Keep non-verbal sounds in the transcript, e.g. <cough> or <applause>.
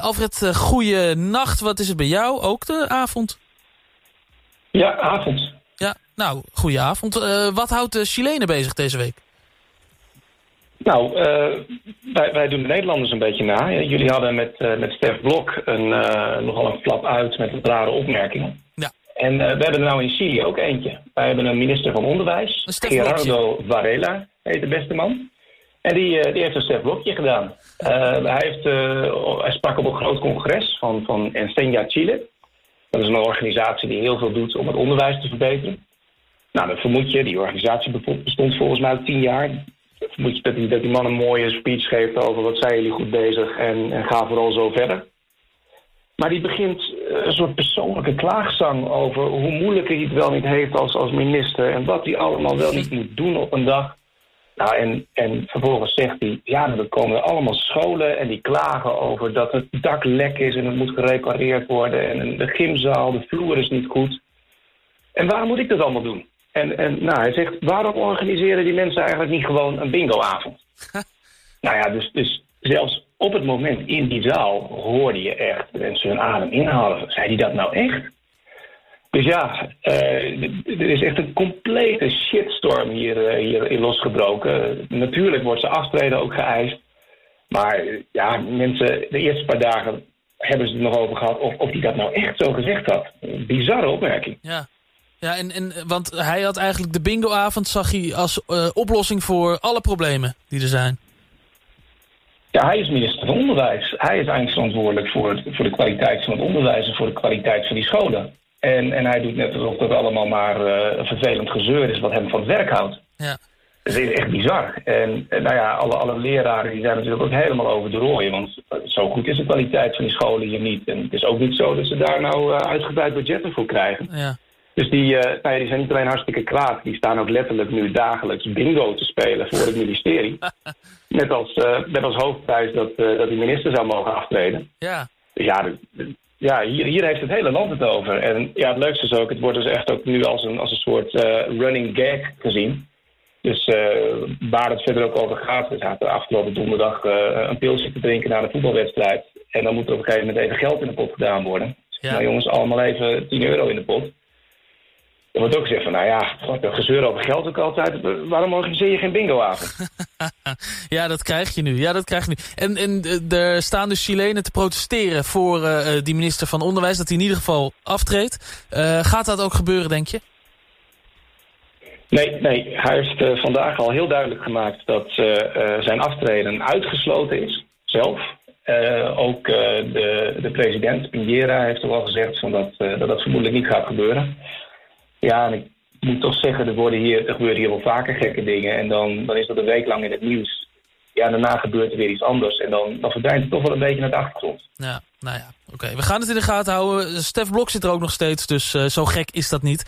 Alfred, uh, goeie nacht. Wat is het bij jou? Ook de avond? Ja, avond. Ja, nou, goeie avond. Uh, wat houdt de Chilenen bezig deze week? Nou, uh, wij, wij, doen de Nederlanders een beetje na. Jullie hadden met, met Stef Blok een, nogal een flap uit met rare opmerkingen. Ja. En we hebben er nou in Chili ook eentje. Wij hebben een minister van Onderwijs, Gerardo Varela, heet de beste man. En die, die heeft een Stef Blokje gedaan. hij, heeft, hij sprak op een groot congres van, van Enseña Chile. Dat is een organisatie die heel veel doet om het onderwijs te verbeteren. Nou, dan vermoed je, die organisatie bestond volgens mij tien jaar. Vermoed je dat die, dat die man een mooie speech geeft over wat zijn jullie goed bezig en, en ga vooral zo verder. Maar die begint een soort persoonlijke klaagzang over hoe moeilijk hij het wel niet heeft als, als minister en wat hij allemaal wel niet moet doen op een dag. Nou, en, en vervolgens zegt hij, ja, dan komen er allemaal scholen en die klagen over dat het dak lek is en het moet gerepareerd worden. En de gymzaal, de vloer is niet goed. En waarom moet ik dat allemaal doen? En, en nou, hij zegt, waarom organiseren die mensen eigenlijk niet gewoon een bingoavond? <laughs> nou ja, dus, dus zelfs op het moment in die zaal hoorde je echt mensen hun adem inhalen. Zei hij dat nou echt? Dus ja, uh, er is echt een complete shitstorm hier, uh, hier losgebroken. natuurlijk wordt ze aftreden ook geëist. Maar ja, mensen, de eerste paar dagen hebben ze het nog over gehad of, of hij dat nou echt zo gezegd had. Bizarre opmerking. Ja, ja en, en, want hij had eigenlijk de bingoavond zag hij als uh, oplossing voor alle problemen die er zijn. Ja, hij is minister van Onderwijs. Hij is eigenlijk verantwoordelijk voor, voor de kwaliteit van het onderwijs en voor de kwaliteit van die scholen. En, en hij doet net alsof dat allemaal maar uh, vervelend gezeur is wat hem van het werk houdt. Ja. Dat is echt bizar. En, en, nou ja, alle, alle leraren die zijn natuurlijk ook helemaal over de rooien. Want zo goed is de kwaliteit van die scholen hier niet. En het is ook niet zo dat ze daar nou uh, uitgebreid budgetten voor krijgen. Ja. Dus die, uh, nou ja, die zijn niet alleen hartstikke kwaad. Die staan ook letterlijk nu dagelijks bingo te spelen voor het ministerie. <laughs> net, als, net als hoofdprijs dat, dat die minister zou mogen aftreden. Ja. Dus ja, ja, hier, hier heeft het hele land het over. En ja, het leukste is ook, het wordt dus echt ook nu als een, als een soort uh, running gag gezien. Dus uh, waar het verder ook over gaat, we zaten afgelopen donderdag uh, een pilsje te drinken na de voetbalwedstrijd. En dan moet er op een gegeven moment even geld in de pot gedaan worden. Ja. Nou jongens, allemaal even 10 euro in de pot. Er wordt ook gezegd van, nou ja, een gezeur over geld ook altijd. Waarom organiseer je geen bingoavond? <laughs> ja, dat krijg je nu. Ja, dat krijg je nu. En, en er staan dus Chilenen te protesteren voor uh, die minister van Onderwijs... dat hij in ieder geval aftreedt. Uh, gaat dat ook gebeuren, denk je? Nee, nee. Hij heeft uh, vandaag al heel duidelijk gemaakt dat zijn aftreden uitgesloten is. Zelf. ook de, de president, Piñera, heeft er al gezegd van dat, dat dat vermoedelijk niet gaat gebeuren. Ja, en ik moet toch zeggen, er, worden hier, er gebeuren hier wel vaker gekke dingen. En dan, dan is dat een week lang in het nieuws. Ja, daarna gebeurt er weer iets anders. En dan, dan verdwijnt het toch wel een beetje naar de achtergrond. Ja, nou ja, oké. We gaan het in de gaten houden. Stef Blok zit er ook nog steeds, dus uh, zo gek is dat niet.